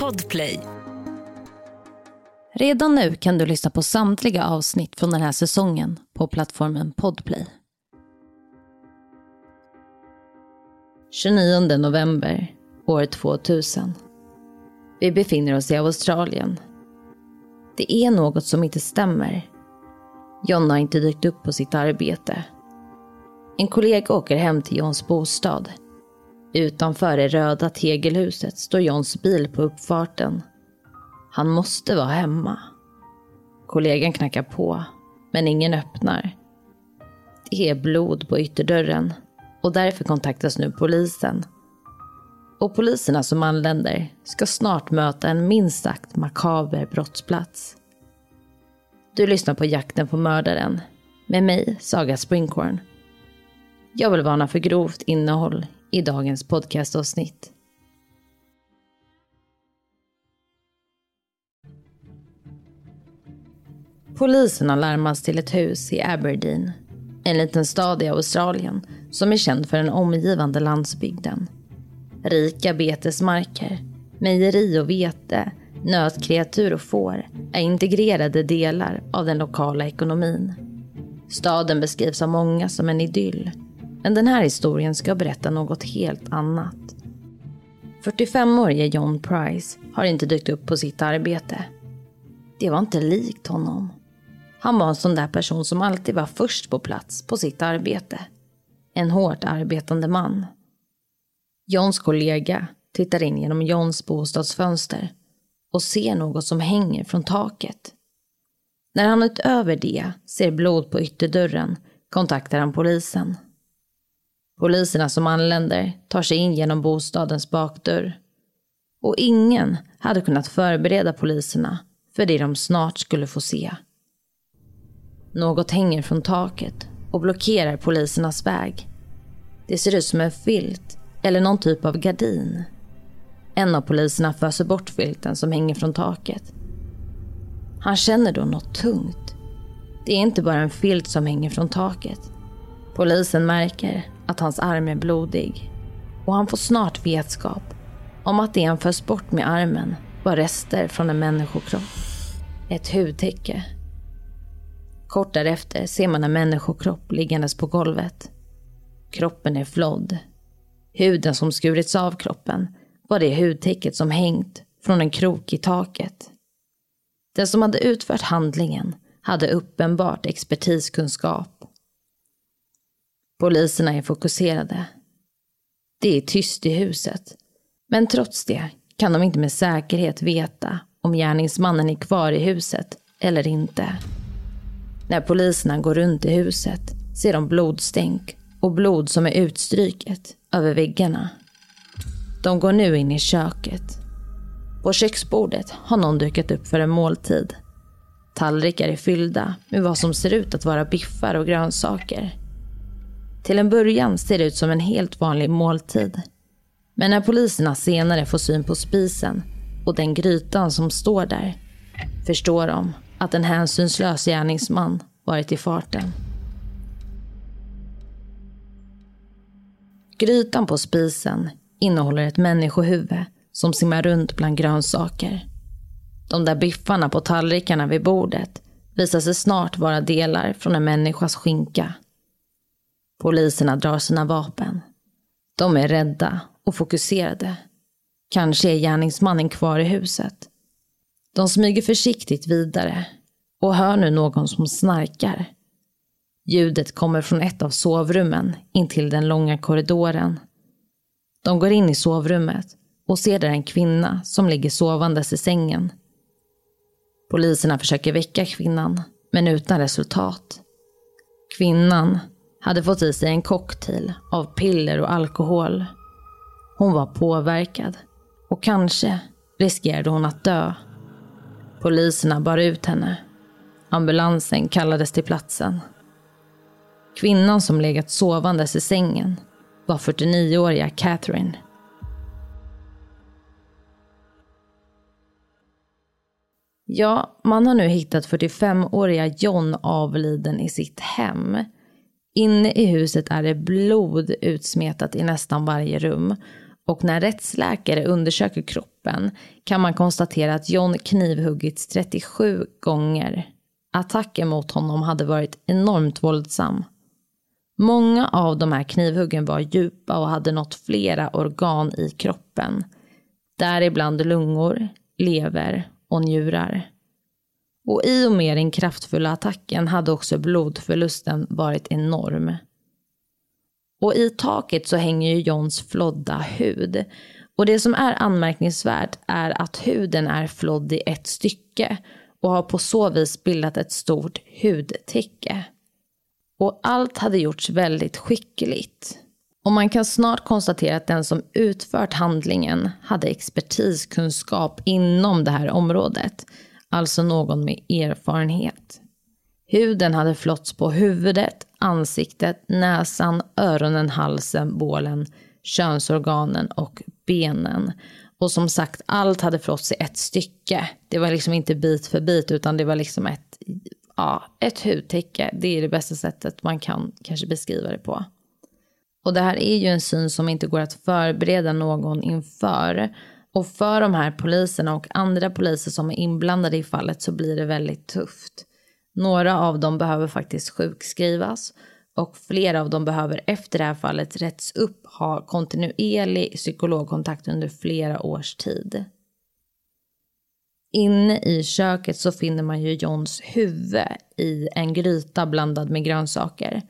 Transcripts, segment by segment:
Podplay. Redan nu kan du lyssna på samtliga avsnitt från den här säsongen på plattformen Podplay. 29 november år 2000. Vi befinner oss i Australien. Det är något som inte stämmer. John har inte dykt upp på sitt arbete. En kollega åker hem till Johns bostad. Utanför det röda tegelhuset står Johns bil på uppfarten. Han måste vara hemma. Kollegan knackar på, men ingen öppnar. Det är blod på ytterdörren och därför kontaktas nu polisen. Och poliserna som anländer ska snart möta en minst sagt makaber brottsplats. Du lyssnar på Jakten på mördaren med mig, Saga Springhorn. Jag vill varna för grovt innehåll i dagens podcastavsnitt. Polisen har larmats till ett hus i Aberdeen, en liten stad i Australien som är känd för den omgivande landsbygden. Rika betesmarker, mejeri och vete, nötkreatur och får är integrerade delar av den lokala ekonomin. Staden beskrivs av många som en idyll, men den här historien ska berätta något helt annat. 45-årige John Price har inte dykt upp på sitt arbete. Det var inte likt honom. Han var en sån där person som alltid var först på plats på sitt arbete. En hårt arbetande man. Johns kollega tittar in genom Johns bostadsfönster och ser något som hänger från taket. När han utöver det ser blod på ytterdörren kontaktar han polisen. Poliserna som anländer tar sig in genom bostadens bakdörr. Och ingen hade kunnat förbereda poliserna för det de snart skulle få se. Något hänger från taket och blockerar polisernas väg. Det ser ut som en filt eller någon typ av gardin. En av poliserna föser bort filten som hänger från taket. Han känner då något tungt. Det är inte bara en filt som hänger från taket. Polisen märker att hans arm är blodig och han får snart vetskap om att det han förs bort med armen var rester från en människokropp. Ett hudtäcke. Kort därefter ser man en människokropp liggandes på golvet. Kroppen är flodd. Huden som skurits av kroppen var det hudtäcket som hängt från en krok i taket. Den som hade utfört handlingen hade uppenbart expertiskunskap. Poliserna är fokuserade. Det är tyst i huset. Men trots det kan de inte med säkerhet veta om gärningsmannen är kvar i huset eller inte. När poliserna går runt i huset ser de blodstänk och blod som är utstryket över väggarna. De går nu in i köket. På köksbordet har någon dukat upp för en måltid. Tallrikar är fyllda med vad som ser ut att vara biffar och grönsaker. Till en början ser det ut som en helt vanlig måltid. Men när poliserna senare får syn på spisen och den grytan som står där förstår de att en hänsynslös gärningsman varit i farten. Grytan på spisen innehåller ett människohuvud som simmar runt bland grönsaker. De där biffarna på tallrikarna vid bordet visar sig snart vara delar från en människas skinka. Poliserna drar sina vapen. De är rädda och fokuserade. Kanske är gärningsmannen kvar i huset. De smyger försiktigt vidare och hör nu någon som snarkar. Ljudet kommer från ett av sovrummen intill den långa korridoren. De går in i sovrummet och ser där en kvinna som ligger sovandes i sängen. Poliserna försöker väcka kvinnan, men utan resultat. Kvinnan hade fått i sig en cocktail av piller och alkohol. Hon var påverkad och kanske riskerade hon att dö. Poliserna bar ut henne. Ambulansen kallades till platsen. Kvinnan som legat sovandes i sängen var 49-åriga Catherine. Ja, man har nu hittat 45-åriga John avliden i sitt hem. Inne i huset är det blod utsmetat i nästan varje rum Och när rättsläkare undersöker kroppen kan man konstatera att John knivhuggits 37 gånger. Attacken mot honom hade varit enormt våldsam. Många av de här knivhuggen var djupa och hade nått flera organ i kroppen. Däribland lungor, lever och njurar. Och i och med den kraftfulla attacken hade också blodförlusten varit enorm. Och i taket så hänger ju Johns flodda hud. Och det som är anmärkningsvärt är att huden är flodd i ett stycke och har på så vis bildat ett stort hudtäcke. Och allt hade gjorts väldigt skickligt. Och man kan snart konstatera att den som utfört handlingen hade expertiskunskap inom det här området. Alltså någon med erfarenhet. Huden hade flotts på huvudet, ansiktet, näsan, öronen, halsen, bålen, könsorganen och benen. Och som sagt, allt hade flotts i ett stycke. Det var liksom inte bit för bit, utan det var liksom ett, ja, ett hudtäcke. Det är det bästa sättet man kan kanske beskriva det på. Och det här är ju en syn som inte går att förbereda någon inför. Och för de här poliserna och andra poliser som är inblandade i fallet så blir det väldigt tufft. Några av dem behöver faktiskt sjukskrivas och flera av dem behöver efter det här fallet rätts upp ha kontinuerlig psykologkontakt under flera års tid. Inne i köket så finner man ju Johns huvud i en gryta blandad med grönsaker.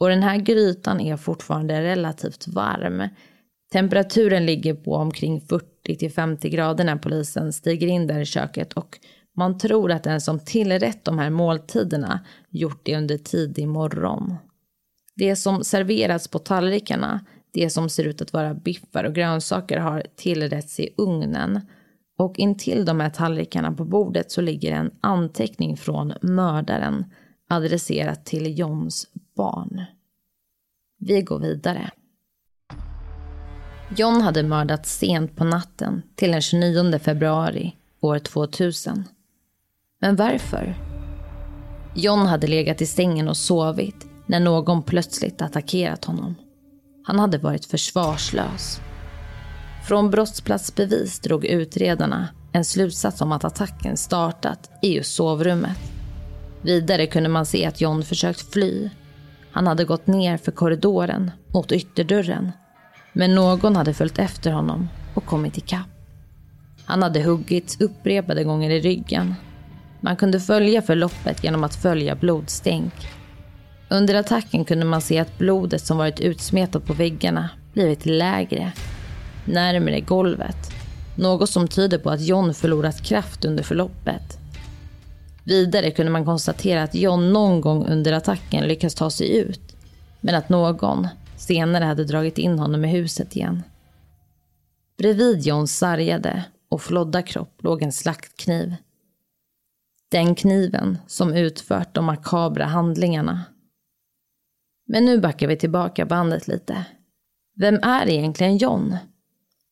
Och den här grytan är fortfarande relativt varm. Temperaturen ligger på omkring 40 50 grader när polisen stiger in där i köket och man tror att den som tillrätt de här måltiderna gjort det under tidig morgon. Det som serveras på tallrikarna, det som ser ut att vara biffar och grönsaker har tillrätts i ugnen. Och intill de här tallrikarna på bordet så ligger en anteckning från mördaren adresserat till Johns barn. Vi går vidare. John hade mördats sent på natten till den 29 februari år 2000. Men varför? John hade legat i sängen och sovit när någon plötsligt attackerat honom. Han hade varit försvarslös. Från brottsplatsbevis drog utredarna en slutsats om att attacken startat i just sovrummet. Vidare kunde man se att John försökt fly. Han hade gått ner för korridoren mot ytterdörren. Men någon hade följt efter honom och kommit ikapp. Han hade huggits upprepade gånger i ryggen man kunde följa förloppet genom att följa blodstänk. Under attacken kunde man se att blodet som varit utsmetat på väggarna blivit lägre, närmare golvet. Något som tyder på att John förlorat kraft under förloppet. Vidare kunde man konstatera att John någon gång under attacken lyckats ta sig ut, men att någon senare hade dragit in honom i huset igen. Bredvid Johns sargade och flodda kropp låg en slaktkniv den kniven som utfört de makabra handlingarna. Men nu backar vi tillbaka bandet lite. Vem är egentligen John?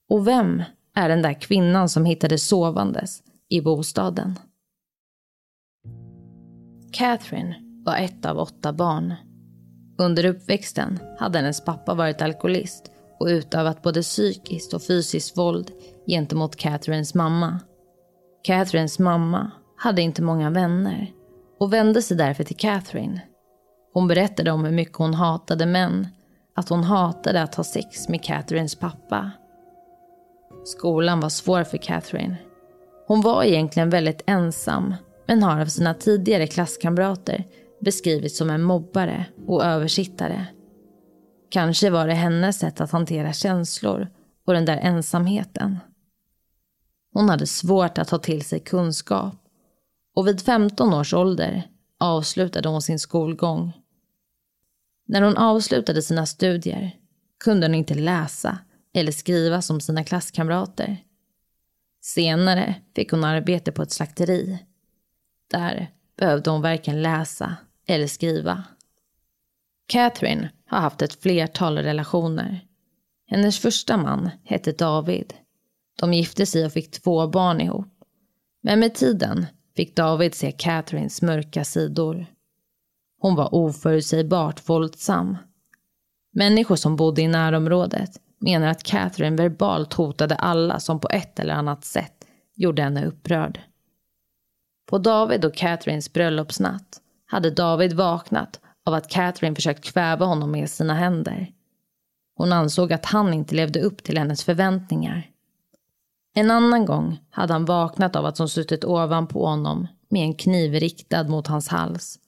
Och vem är den där kvinnan som hittades sovandes i bostaden? Catherine var ett av åtta barn. Under uppväxten hade hennes pappa varit alkoholist och utövat både psykiskt och fysiskt våld gentemot Catherines mamma. Catherines mamma hade inte många vänner och vände sig därför till Catherine. Hon berättade om hur mycket hon hatade män, att hon hatade att ha sex med Catherines pappa. Skolan var svår för Catherine. Hon var egentligen väldigt ensam, men har av sina tidigare klasskamrater beskrivits som en mobbare och översittare. Kanske var det hennes sätt att hantera känslor och den där ensamheten. Hon hade svårt att ta till sig kunskap och vid 15 års ålder avslutade hon sin skolgång. När hon avslutade sina studier kunde hon inte läsa eller skriva som sina klasskamrater. Senare fick hon arbete på ett slakteri. Där behövde hon varken läsa eller skriva. Catherine har haft ett flertal relationer. Hennes första man hette David. De gifte sig och fick två barn ihop. Men med tiden fick David se Catherines mörka sidor. Hon var oförutsägbart våldsam. Människor som bodde i närområdet menar att Catherine verbalt hotade alla som på ett eller annat sätt gjorde henne upprörd. På David och Catherines bröllopsnatt hade David vaknat av att Catherine försökt kväva honom med sina händer. Hon ansåg att han inte levde upp till hennes förväntningar. En annan gång hade han vaknat av att hon suttit ovanpå honom med en kniv riktad mot hans hals.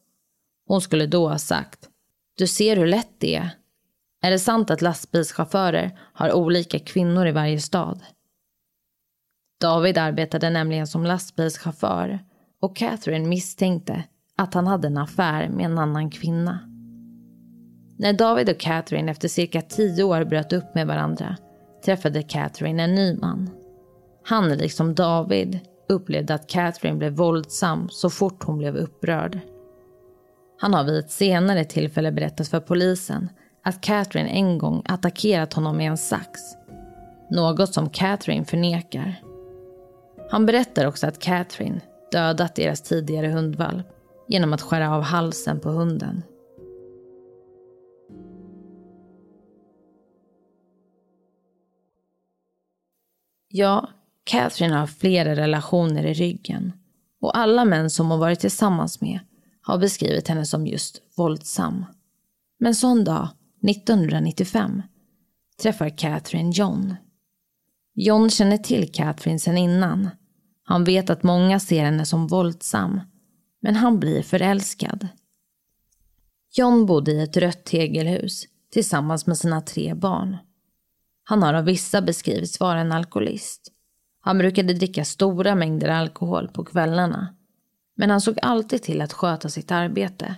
Hon skulle då ha sagt Du ser hur lätt det är. Är det sant att lastbilschaufförer har olika kvinnor i varje stad? David arbetade nämligen som lastbilschaufför och Catherine misstänkte att han hade en affär med en annan kvinna. När David och Catherine efter cirka tio år bröt upp med varandra träffade Catherine en ny man. Han, liksom David, upplevde att Catherine blev våldsam så fort hon blev upprörd. Han har vid ett senare tillfälle berättat för polisen att Catherine en gång attackerat honom med en sax. Något som Catherine förnekar. Han berättar också att Catherine dödat deras tidigare hundvalp genom att skära av halsen på hunden. Ja, Catherine har flera relationer i ryggen och alla män som hon varit tillsammans med har beskrivit henne som just våldsam. Men sån dag, 1995, träffar Catherine John. John känner till Catherine sedan innan. Han vet att många ser henne som våldsam, men han blir förälskad. John bodde i ett rött tegelhus tillsammans med sina tre barn. Han har av vissa beskrivits vara en alkoholist. Han brukade dricka stora mängder alkohol på kvällarna. Men han såg alltid till att sköta sitt arbete.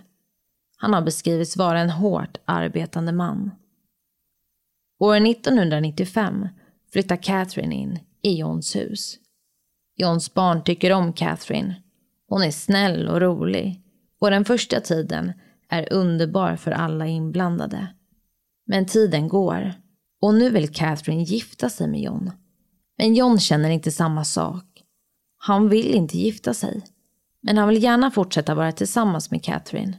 Han har beskrivits vara en hårt arbetande man. År 1995 flyttar Catherine in i Johns hus. Johns barn tycker om Catherine. Hon är snäll och rolig. Och den första tiden är underbar för alla inblandade. Men tiden går. Och nu vill Catherine gifta sig med John. Men John känner inte samma sak. Han vill inte gifta sig. Men han vill gärna fortsätta vara tillsammans med Catherine.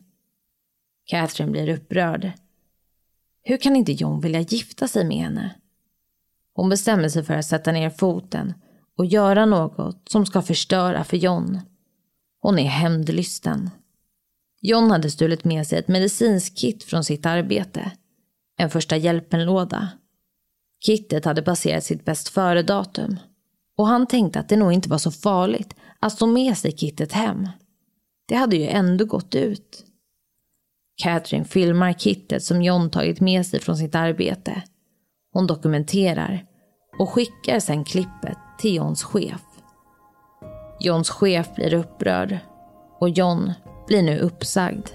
Catherine blir upprörd. Hur kan inte John vilja gifta sig med henne? Hon bestämmer sig för att sätta ner foten och göra något som ska förstöra för John. Hon är hämndlysten. John hade stulit med sig ett medicinskt kit från sitt arbete. En första hjälpen-låda. Kittet hade passerat sitt bäst före-datum. Och han tänkte att det nog inte var så farligt att stå med sig kittet hem. Det hade ju ändå gått ut. Catherine filmar kittet som John tagit med sig från sitt arbete. Hon dokumenterar och skickar sedan klippet till Johns chef. Johns chef blir upprörd och John blir nu uppsagd.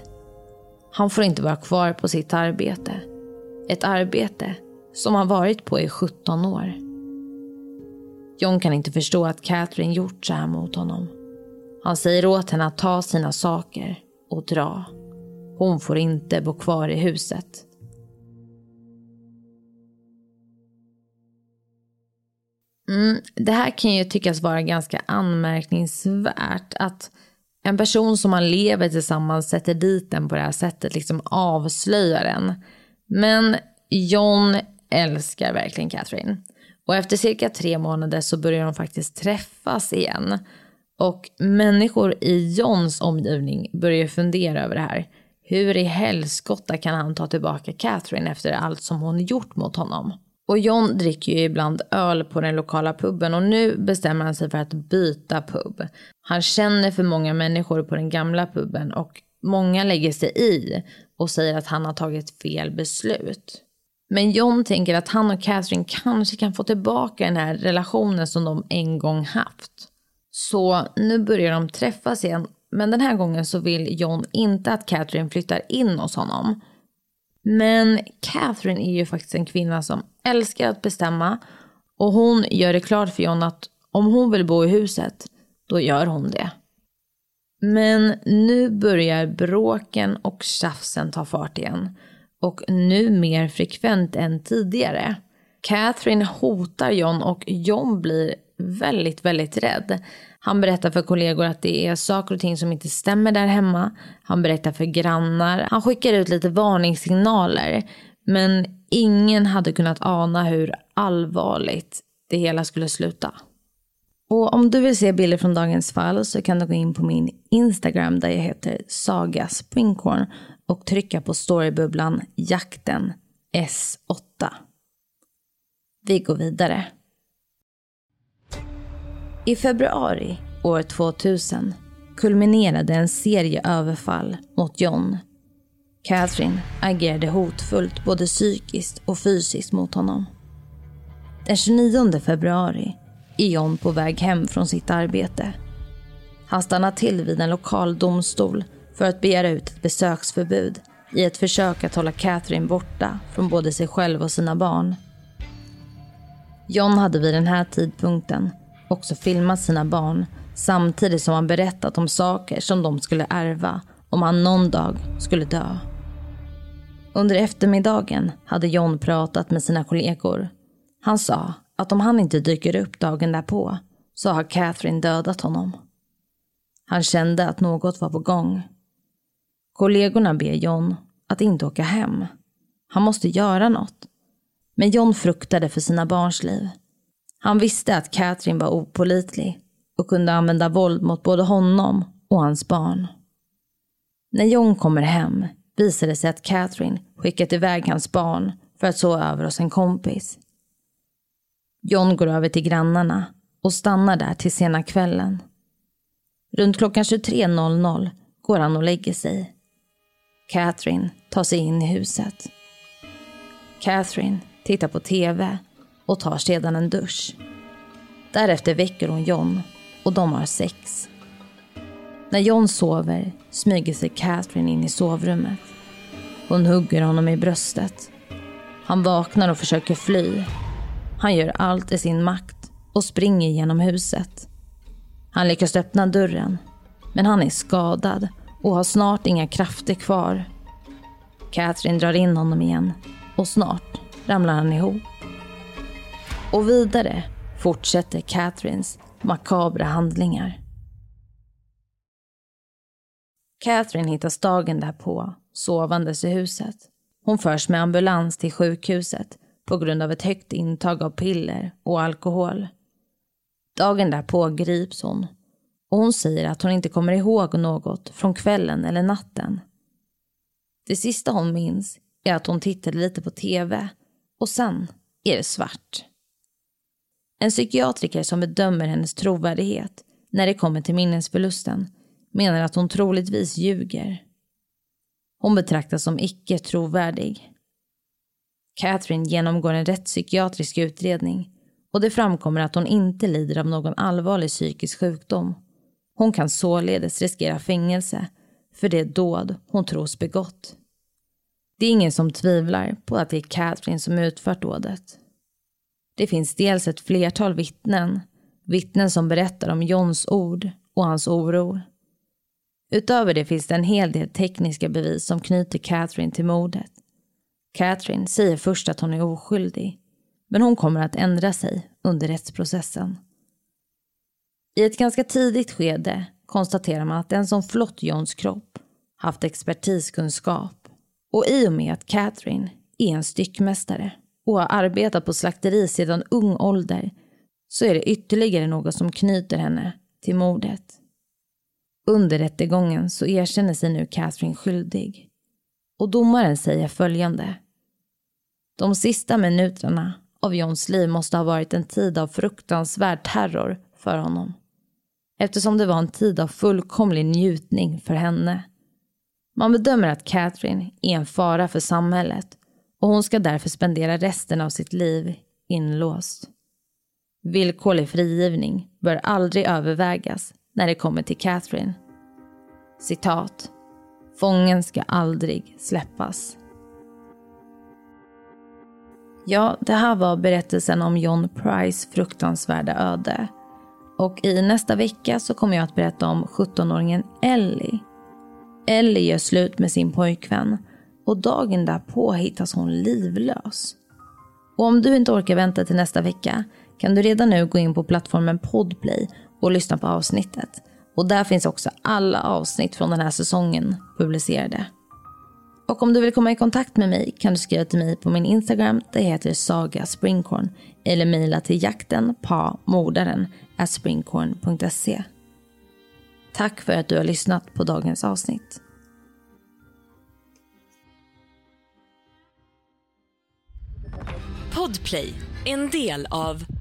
Han får inte vara kvar på sitt arbete. Ett arbete som han varit på i 17 år. John kan inte förstå att Catherine gjort så här mot honom. Han säger åt henne att ta sina saker och dra. Hon får inte bo kvar i huset. Mm, det här kan ju tyckas vara ganska anmärkningsvärt. Att en person som man lever tillsammans sätter dit den på det här sättet, liksom avslöjar den. Men John älskar verkligen Catherine. Och efter cirka tre månader så börjar de faktiskt träffas igen. Och människor i Johns omgivning börjar fundera över det här. Hur i helskotta kan han ta tillbaka Catherine efter allt som hon gjort mot honom? Och John dricker ju ibland öl på den lokala puben och nu bestämmer han sig för att byta pub. Han känner för många människor på den gamla puben och många lägger sig i och säger att han har tagit fel beslut. Men John tänker att han och Catherine kanske kan få tillbaka den här relationen som de en gång haft. Så nu börjar de träffas igen. Men den här gången så vill John inte att Catherine flyttar in hos honom. Men Catherine är ju faktiskt en kvinna som älskar att bestämma. Och hon gör det klart för John att om hon vill bo i huset, då gör hon det. Men nu börjar bråken och tjafsen ta fart igen och nu mer frekvent än tidigare. Catherine hotar John och John blir väldigt, väldigt rädd. Han berättar för kollegor att det är saker och ting som inte stämmer där hemma. Han berättar för grannar. Han skickar ut lite varningssignaler. Men ingen hade kunnat ana hur allvarligt det hela skulle sluta. Och om du vill se bilder från dagens fall så kan du gå in på min Instagram där jag heter Saga Springhorn och trycka på storybubblan Jakten S8. Vi går vidare. I februari år 2000 kulminerade en serie överfall mot John. Catherine agerade hotfullt både psykiskt och fysiskt mot honom. Den 29 februari är John på väg hem från sitt arbete. Han stannar till vid en lokal domstol för att begära ut ett besöksförbud i ett försök att hålla Catherine borta från både sig själv och sina barn. John hade vid den här tidpunkten också filmat sina barn samtidigt som han berättat om saker som de skulle ärva om han någon dag skulle dö. Under eftermiddagen hade John pratat med sina kollegor. Han sa att om han inte dyker upp dagen därpå så har Catherine dödat honom. Han kände att något var på gång. Kollegorna ber John att inte åka hem. Han måste göra något. Men John fruktade för sina barns liv. Han visste att Catherine var opolitlig och kunde använda våld mot både honom och hans barn. När John kommer hem visar det sig att Catherine skickat iväg hans barn för att sova över hos en kompis. John går över till grannarna och stannar där till sena kvällen. Runt klockan 23.00 går han och lägger sig. Catherine tar sig in i huset. Catherine tittar på TV och tar sedan en dusch. Därefter väcker hon John och de har sex. När John sover smyger sig Catherine in i sovrummet. Hon hugger honom i bröstet. Han vaknar och försöker fly. Han gör allt i sin makt och springer genom huset. Han lyckas öppna dörren, men han är skadad och har snart inga krafter kvar. Catherine drar in honom igen och snart ramlar han ihop. Och vidare fortsätter Catherines makabra handlingar. Catherine hittas dagen därpå sovandes i huset. Hon förs med ambulans till sjukhuset på grund av ett högt intag av piller och alkohol. Dagen därpå grips hon och hon säger att hon inte kommer ihåg något från kvällen eller natten. Det sista hon minns är att hon tittade lite på TV och sen är det svart. En psykiatriker som bedömer hennes trovärdighet när det kommer till minnesförlusten menar att hon troligtvis ljuger. Hon betraktas som icke trovärdig. Catherine genomgår en rättspsykiatrisk utredning och det framkommer att hon inte lider av någon allvarlig psykisk sjukdom. Hon kan således riskera fängelse för det dåd hon tros begått. Det är ingen som tvivlar på att det är Catherine som utfört dådet. Det finns dels ett flertal vittnen, vittnen som berättar om Johns ord och hans oro. Utöver det finns det en hel del tekniska bevis som knyter Catherine till mordet. Catherine säger först att hon är oskyldig, men hon kommer att ändra sig under rättsprocessen. I ett ganska tidigt skede konstaterar man att den som flott Johns kropp haft expertiskunskap och i och med att Catherine är en styckmästare och har arbetat på slakteri sedan ung ålder så är det ytterligare något som knyter henne till mordet. Under rättegången så erkänner sig nu Catherine skyldig. Och domaren säger följande. De sista minuterna av Johns liv måste ha varit en tid av fruktansvärd terror för honom. Eftersom det var en tid av fullkomlig njutning för henne. Man bedömer att Catherine är en fara för samhället och hon ska därför spendera resten av sitt liv inlåst. Villkorlig frigivning bör aldrig övervägas när det kommer till Catherine. Citat. Fången ska aldrig släppas. Ja, det här var berättelsen om John Price fruktansvärda öde. Och i nästa vecka så kommer jag att berätta om 17-åringen Ellie. Ellie gör slut med sin pojkvän och dagen därpå hittas hon livlös. Och om du inte orkar vänta till nästa vecka kan du redan nu gå in på plattformen Podplay och lyssna på avsnittet. Och där finns också alla avsnitt från den här säsongen publicerade. Och om du vill komma i kontakt med mig kan du skriva till mig på min Instagram, det heter Saga Springkorn, eller mejla till jakten på mordaren springkorn.se. Tack för att du har lyssnat på dagens avsnitt. Podplay, en del av